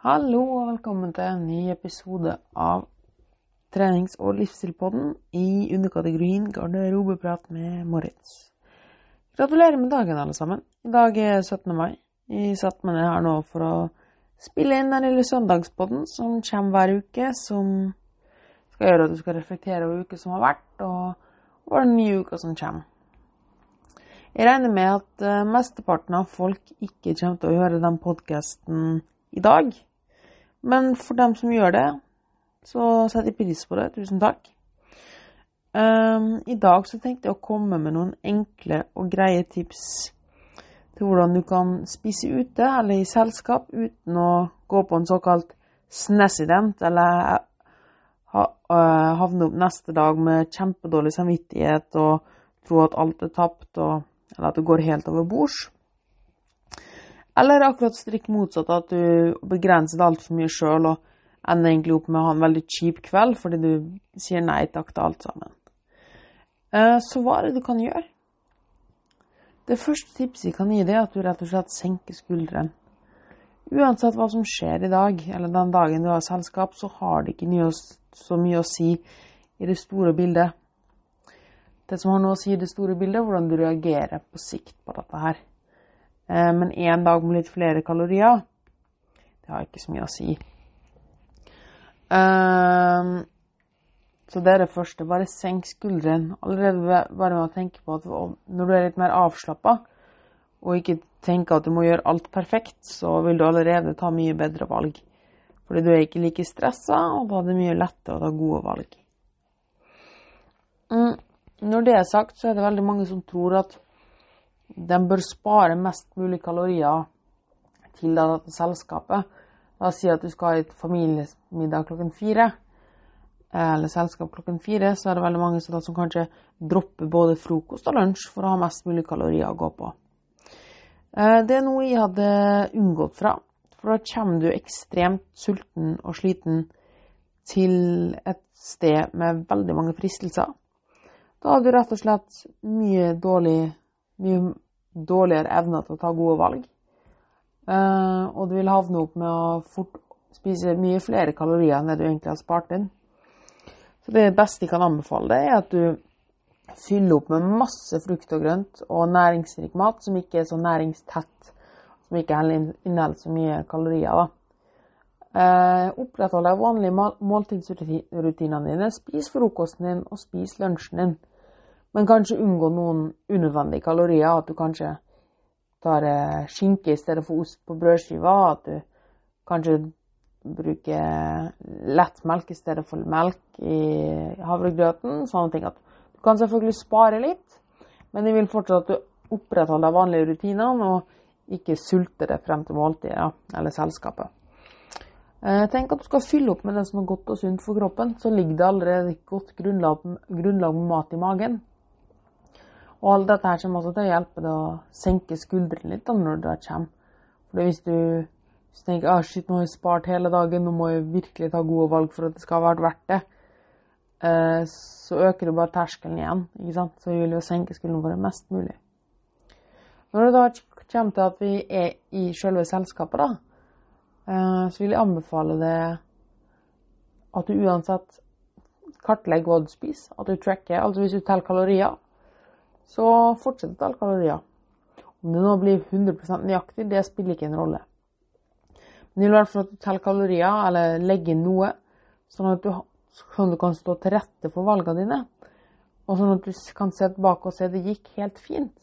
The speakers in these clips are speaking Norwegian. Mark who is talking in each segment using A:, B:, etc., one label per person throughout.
A: Hallo og velkommen til en ny episode av trenings- og livsstilpodden i underkategorien garderobeprat med Moritz. Gratulerer med dagen, alle sammen. I dag er 17. mai. Jeg satte meg ned her nå for å spille inn den lille søndagspodden som kommer hver uke, som skal gjøre at du skal reflektere over uka som har vært, og over den nye uka som kommer. Jeg regner med at uh, mesteparten av folk ikke kommer til å høre den podkasten i dag. Men for dem som gjør det, så setter jeg pris på det. Tusen takk. Um, I dag så tenkte jeg å komme med noen enkle og greie tips til hvordan du kan spise ute eller i selskap uten å gå på en såkalt snessident eller uh, havne opp neste dag med kjempedårlig samvittighet og tro at alt er tapt, og, eller at det går helt over bords. Eller akkurat strikk motsatt, at du begrenser det altfor mye sjøl og ender egentlig opp med å ha en veldig kjip kveld fordi du sier nei takk til alt sammen. Uh, så hva er det du kan gjøre? Det første tipset jeg kan gi deg, er at du rett og slett senker skuldrene. Uansett hva som skjer i dag, eller den dagen du har selskap, så har det ikke så mye å si i det store bildet. Det som har noe å si i det store bildet, er hvordan du reagerer på sikt på dette her. Men én dag med litt flere kalorier, det har ikke så mye å si. Så det er det første. Bare senk skuldrene. Allerede bare med å tenke på at når du er litt mer avslappa, og ikke tenker at du må gjøre alt perfekt, så vil du allerede ta mye bedre valg. Fordi du er ikke like stressa, og da er det mye lettere å ta gode valg. Mm. Når det er sagt, så er det veldig mange som tror at de bør spare mest mulig kalorier til dette selskapet. La oss si at du skal ha et familiemiddag klokken fire, eller selskap klokken fire, så er det veldig mange som kanskje dropper både frokost og lunsj for å ha mest mulig kalorier å gå på. Det er noe jeg hadde unngått fra, for da kommer du ekstremt sulten og sliten til et sted med veldig mange fristelser. Da har du rett og slett mye, dårlig, mye dårligere evne til å ta gode valg. Og du vil havne opp med å fort spise mye flere kalorier enn det du egentlig har spart inn. Så det beste jeg kan anbefale deg, er at du fyller opp med masse frukt og grønt og næringsrik mat som ikke er så næringstett, som ikke inneholder så mye kalorier. da. Eh, opprettholde de vanlige måltidsrutinene dine. Spis frokosten din og spis lunsjen din. Men kanskje unngå noen unødvendige kalorier. At du kanskje tar skinke i stedet for ost på brødskiva. At du kanskje bruker lettmelk i stedet for melk i havregrøten. Sånne ting. At du kan selvfølgelig spare litt, men jeg vil fortsatt at du opprettholder de vanlige rutinene og ikke sulter deg frem til måltidet eller selskapet. Tenk at du skal fylle opp med det som er godt og sunt for kroppen. Så ligger det allerede et godt grunnlag, grunnlag med mat i magen. Og alt dette her kommer også til å hjelpe deg å senke skuldrene litt da, når det kommer. For hvis du, hvis du tenker ah, shit, nå har jeg spart hele dagen, nå må jeg virkelig ta gode valg for at det skal ha vært verdt det, eh, så øker du bare terskelen igjen. ikke sant? Så vi vil jo senke skuldrene våre mest mulig. Når det da kommer til at vi er i selve selskapet, da, eh, så vil jeg anbefale deg at du uansett kartlegger hva du spiser. At du tracker. Altså hvis du teller kalorier så fortsett å telle kalorier. Om det nå blir 100% nøyaktig, det spiller ikke en rolle. Men i hvert fall at du teller kalorier, eller legger inn noe, sånn at du, sånn du, kan stå til rette for valgene dine. Og sånn at du kan se tilbake og se at det gikk helt fint.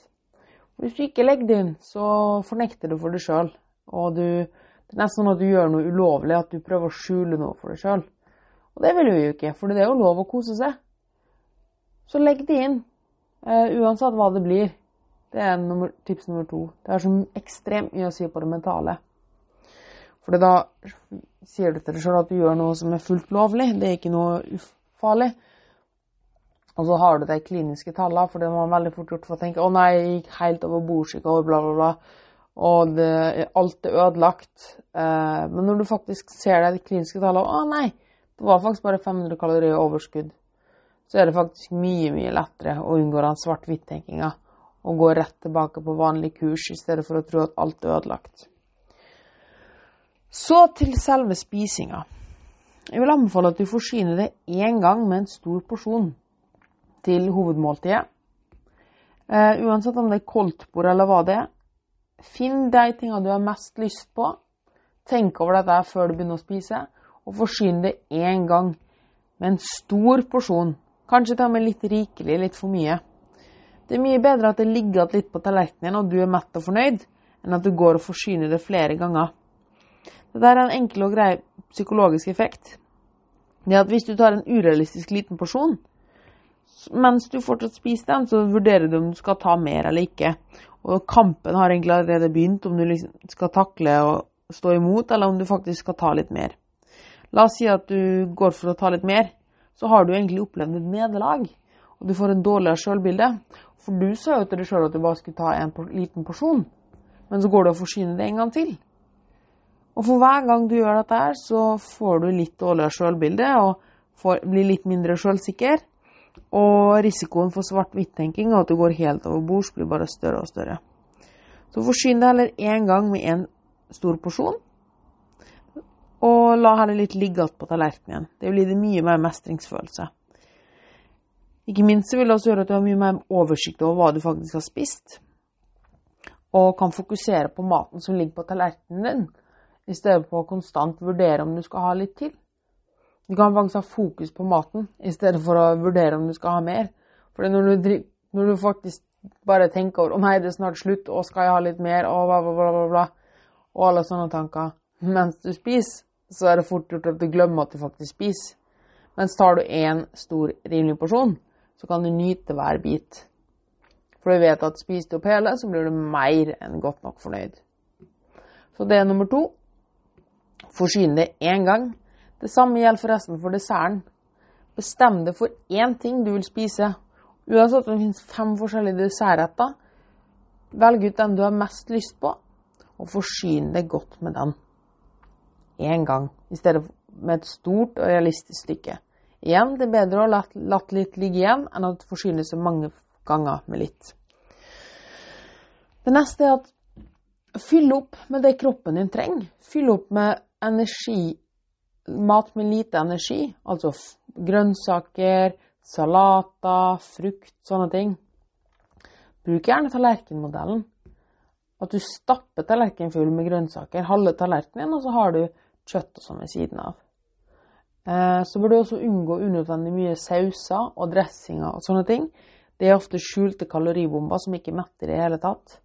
A: Hvis du ikke legger det inn, så fornekter du for deg sjøl. Og du, det er nesten sånn at du gjør noe ulovlig, at du prøver å skjule noe for deg sjøl. Og det vil du jo ikke, for det er jo lov å kose seg. Så legg det inn. Uh, uansett hva det blir. Det er nummer, tips nummer to. Det har så ekstremt mye å si på det mentale. For da sier du til deg sjøl at du gjør noe som er fullt lovlig. Det er ikke noe ufarlig. Og så har du de kliniske tallene, for det var veldig fort gjort for å tenke å nei, jeg gikk helt over bords og bla, bla, bla. Og det, alt er ødelagt. Uh, men når du faktisk ser de kliniske tallene, å nei, det var faktisk bare 500 kalorier overskudd så er det faktisk mye, mye lettere å unngå den svart-hvitt-tenkinga og gå rett tilbake på vanlig kurs i stedet for å tro at alt er ødelagt. Så til selve spisinga. Jeg vil anbefale at du forsyner det én gang med en stor porsjon til hovedmåltidet. Uh, uansett om det er koldtbord eller hva det er. Finn de tingene du har mest lyst på. Tenk over dette før du begynner å spise, og forsyn det én gang med en stor porsjon. Kanskje ta med litt rikelig, litt for mye. Det er mye bedre at det ligger igjen litt på tallerkenen og du er mett og fornøyd, enn at du går og forsyner det flere ganger. Dette er en enkel og grei psykologisk effekt. Det er at hvis du tar en urealistisk liten porsjon, mens du fortsatt spiser den, så vurderer du om du skal ta mer eller ikke. Og kampen har egentlig allerede begynt, om du liksom skal takle og stå imot, eller om du faktisk skal ta litt mer. La oss si at du går for å ta litt mer, så har du egentlig opplevd et nederlag. Og du får en dårligere sjølbilde. For du sa jo til deg sjøl at du bare skulle ta en liten porsjon, men så går du og forsyner det en gang til. Og for hver gang du gjør dette, her, så får du litt dårligere sjølbilde og får, blir litt mindre sjølsikker. Og risikoen for svart-hvitt-tenking og at du går helt over bords, blir bare større og større. Så forsyn deg heller én gang med én stor porsjon. Og la heller litt ligge igjen på tallerkenen. Det vil gi deg mye mer mestringsfølelse. Ikke minst vil det også gjøre at du har mye mer oversikt over hva du faktisk har spist. Og kan fokusere på maten som ligger på tallerkenen din, i stedet for å konstant vurdere om du skal ha litt til. Du kan faktisk ha fokus på maten i stedet for å vurdere om du skal ha mer. For når når du faktisk bare tenker over 'Å nei, det er snart slutt. og skal jeg ha litt mer?' Og bla, bla, bla, bla, Og alle sånne tanker. Mens du spiser, så er det fort gjort at du glemmer at du faktisk spiser. Mens tar du én stor, rimelig porsjon, så kan du nyte hver bit. For du vet at spiser du opp hele, så blir du mer enn godt nok fornøyd. Så det er nummer to. Forsyn det én gang det samme gjelder forresten for desserten. Bestem deg for én ting du vil spise. Uansett om det finnes fem forskjellige dessertretter, velg ut den du har mest lyst på, og forsyn deg godt med den. Én gang, i stedet med et stort og realistisk stykke. Igjen, det er bedre å la, latt litt ligge igjen enn å forsyne seg mange ganger med litt. Det neste er at fyll opp med det kroppen din trenger. Fyll opp med energi mat med lite energi, altså grønnsaker, salater, frukt, sånne ting. Bruk gjerne tallerkenmodellen. At du stapper tallerkenen full med grønnsaker, halve tallerkenen, og så har du kjøtt og sånn ved siden av. Eh, så bør du også unngå unødvendig mye sauser og dressinger og sånne ting. Det er ofte skjulte kaloribomber som ikke metter i det hele tatt.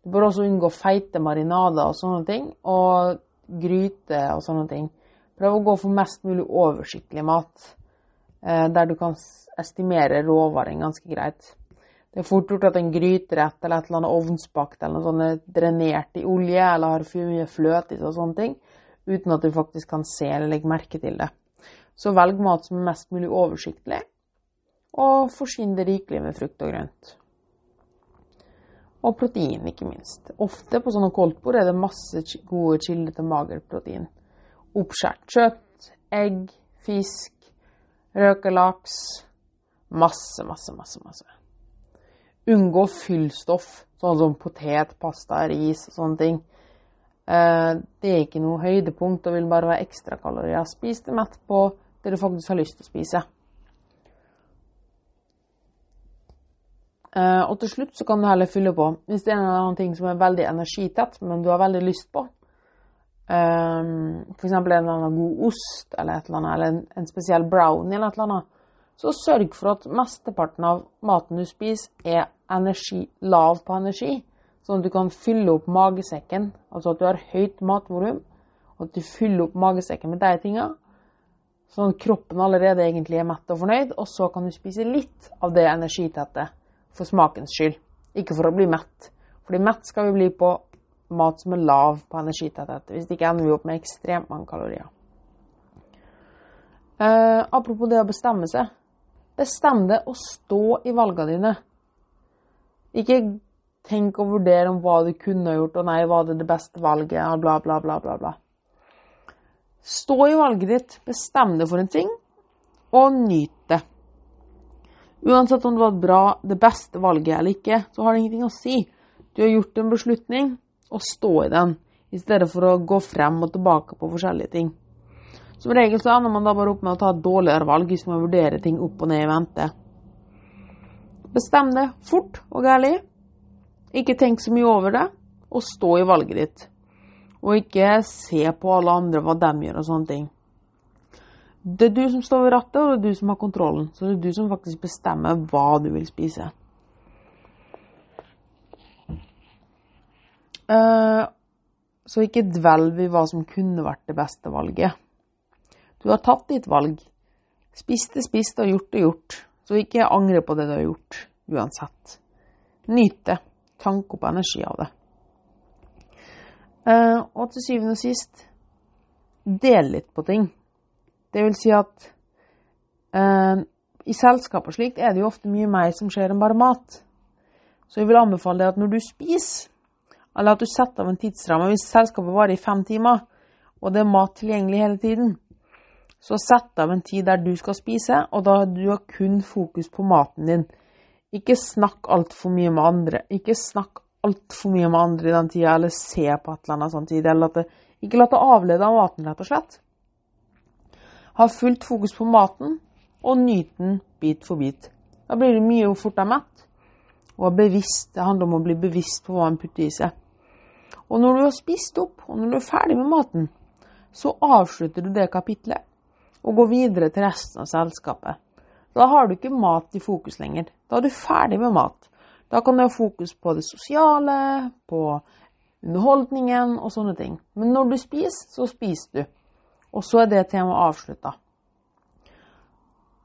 A: Du bør også unngå feite marinader og sånne ting, og gryte og sånne ting. Prøv å gå for mest mulig oversiktlig mat, eh, der du kan estimere råvaren ganske greit. Det er fort gjort at en gryterett eller et eller annet ovnsbakt eller noe sånt er drenert i olje eller har for mye fløte i og sånne ting, uten at du faktisk kan se eller legge merke til det. Så velg mat som er mest mulig oversiktlig, og forsyn det rikelig med frukt og grønt. Og protein, ikke minst. Ofte på sånne koldtbord er det masse gode kilder til magert protein oppskjært kjøtt, egg, fisk, røkelaks. Masse, masse, masse. masse. Unngå fyllstoff, sånn som potet, pasta, ris og sånne ting. Eh, det er ikke noe høydepunkt og vil bare være ekstrakalorier. Spis det mett på det du faktisk har lyst til å spise. Eh, og til slutt så kan du heller fylle på. Hvis det er noen ting som er veldig energitett, men du har veldig lyst på, um, f.eks. en eller annen god ost eller et eller annet, eller en, en spesiell brownie eller et eller annet, så sørg for at mesteparten av maten du spiser, er energi, lav på energi. Sånn at du kan fylle opp magesekken, altså at du har høyt matvolum, og at du fyller opp magesekken med de tinga. Sånn at kroppen allerede egentlig er mett og fornøyd, og så kan du spise litt av det energitette for smakens skyld. Ikke for å bli mett. Fordi mett skal vi bli på mat som er lav på energitetthet. Hvis ikke ender vi opp med ekstremt mange kalorier. Eh, apropos det å bestemme seg. Bestem deg å stå i valgene dine. Ikke tenk og vurdere om hva du kunne gjort, og nei, var det det beste valget, og bla, bla, bla, bla, bla. Stå i valget ditt, bestem deg for en ting, og nyt det. Uansett om det var bra, det beste valget eller ikke, så har det ingenting å si. Du har gjort en beslutning, og stå i den. i stedet for å gå frem og tilbake på forskjellige ting. Som regel så ender man da bare opp med å ta et dårligere valg hvis man vurderer ting opp og ned i vente. Bestem det fort og gærlig. Ikke tenk så mye over det, og stå i valget ditt. Og ikke se på alle andre hva de gjør og sånne ting. Det er du som står ved rattet, og det er du som har kontrollen. Så det er du som faktisk bestemmer hva du vil spise. Uh, så ikke dvelv i hva som kunne vært det beste valget. Du har tatt ditt valg. Spist det spist og gjort det gjort. Så ikke angre på det du har gjort, uansett. Nyt det. Tank opp energi av det. Uh, og til syvende og sist, del litt på ting. Det vil si at uh, i selskap og slikt er det jo ofte mye mer som skjer enn bare mat. Så jeg vil anbefale deg at når du spiser, eller at du setter av en tidsramme. Hvis selskapet varer i fem timer, og det er mat tilgjengelig hele tiden, så sett av en tid der du skal spise, og da du har kun fokus på maten din. Ikke snakk altfor mye med andre. Ikke snakk altfor mye med andre i den tida, eller se på et eller annet samtidig. Eller det, ikke la det avlede av maten, rett og slett. Ha fullt fokus på maten, og nyt den bit for bit. Da blir det mye fortere mett. Og bevisst. Det handler om å bli bevisst på hva man putter i seg. Og når du har spist opp, og når du er ferdig med maten, så avslutter du det kapitlet og går videre til resten av selskapet. Da har du ikke mat i fokus lenger. Da er du ferdig med mat. Da kan du ha fokus på det sosiale, på underholdningen og sånne ting. Men når du spiser, så spiser du. Og så er det temaet avslutta.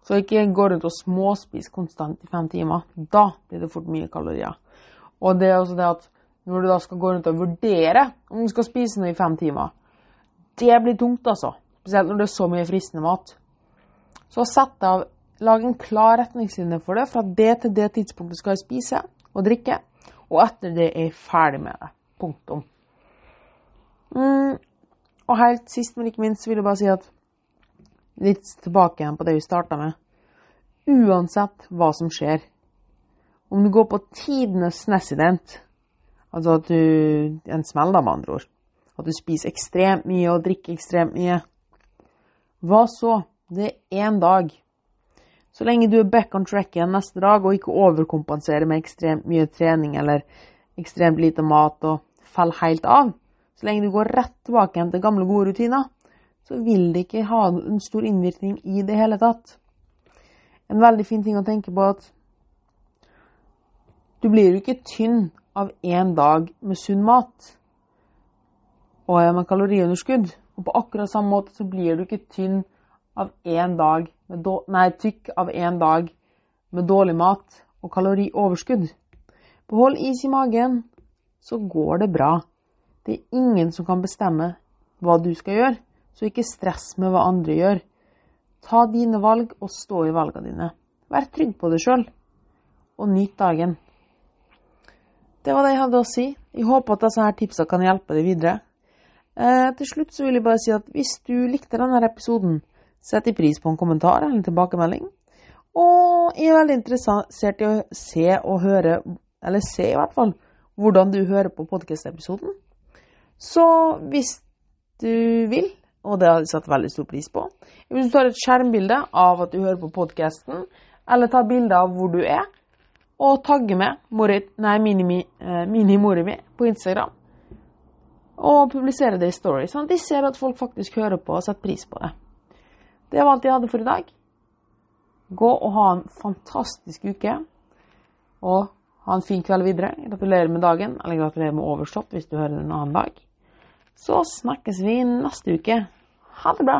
A: Så ikke gå rundt og småspis konstant i fem timer. Da blir det fort mye kalorier. Og det er også det at når du da skal gå rundt og vurdere om du skal spise noe i fem timer. Det blir tungt, altså. Spesielt når det er så mye fristende mat. Så sett av Lag en klar retningslinje for det. Fra det til det tidspunktet skal jeg spise og drikke. Og etter det er jeg ferdig med det. Punktum. Mm. Og helt sist, men ikke minst, vil jeg bare si at litt tilbake igjen på det vi starta med. Uansett hva som skjer, om du går på tidenes Nessident Altså at du En smell, da, med andre ord. At du spiser ekstremt mye og drikker ekstremt mye. Hva så? Det er én dag. Så lenge du er back on track igjen neste dag og ikke overkompenserer med ekstremt mye trening eller ekstremt lite mat og faller helt av, så lenge du går rett tilbake igjen til gamle, gode rutiner, så vil det ikke ha en stor innvirkning i det hele tatt. En veldig fin ting å tenke på at du blir jo ikke tynn av én dag med sunn mat og med kaloriunderskudd. Og på akkurat samme måte så blir du ikke tynn av én dag med nei, tykk av én dag med dårlig mat og kalorioverskudd. Behold is i magen, så går det bra. Det er ingen som kan bestemme hva du skal gjøre, så ikke stress med hva andre gjør. Ta dine valg og stå i valgene dine. Vær trygg på deg sjøl, og nyt dagen. Det var det jeg hadde å si. Jeg håper at disse her tipsene kan hjelpe deg videre. Eh, til slutt så vil jeg bare si at hvis du likte denne episoden, sett i pris på en kommentar eller en tilbakemelding. Og jeg er veldig interessert i å se og høre, eller se i hvert fall, hvordan du hører på podkast-episoden. Så hvis du vil, og det har jeg satt veldig stor pris på Hvis du tar et skjermbilde av at du hører på podkasten, eller tar bilde av hvor du er, og tagge med nei, mini-mori mi på Instagram. Og publisere det i story, sånn at de ser at folk faktisk hører på og setter pris på det. Det var alt jeg hadde for i dag. Gå og ha en fantastisk uke. Og ha en fin kveld videre. Gratulerer med dagen, eller gratulerer med overstått hvis du hører en annen dag. Så snakkes vi neste uke. Ha det bra.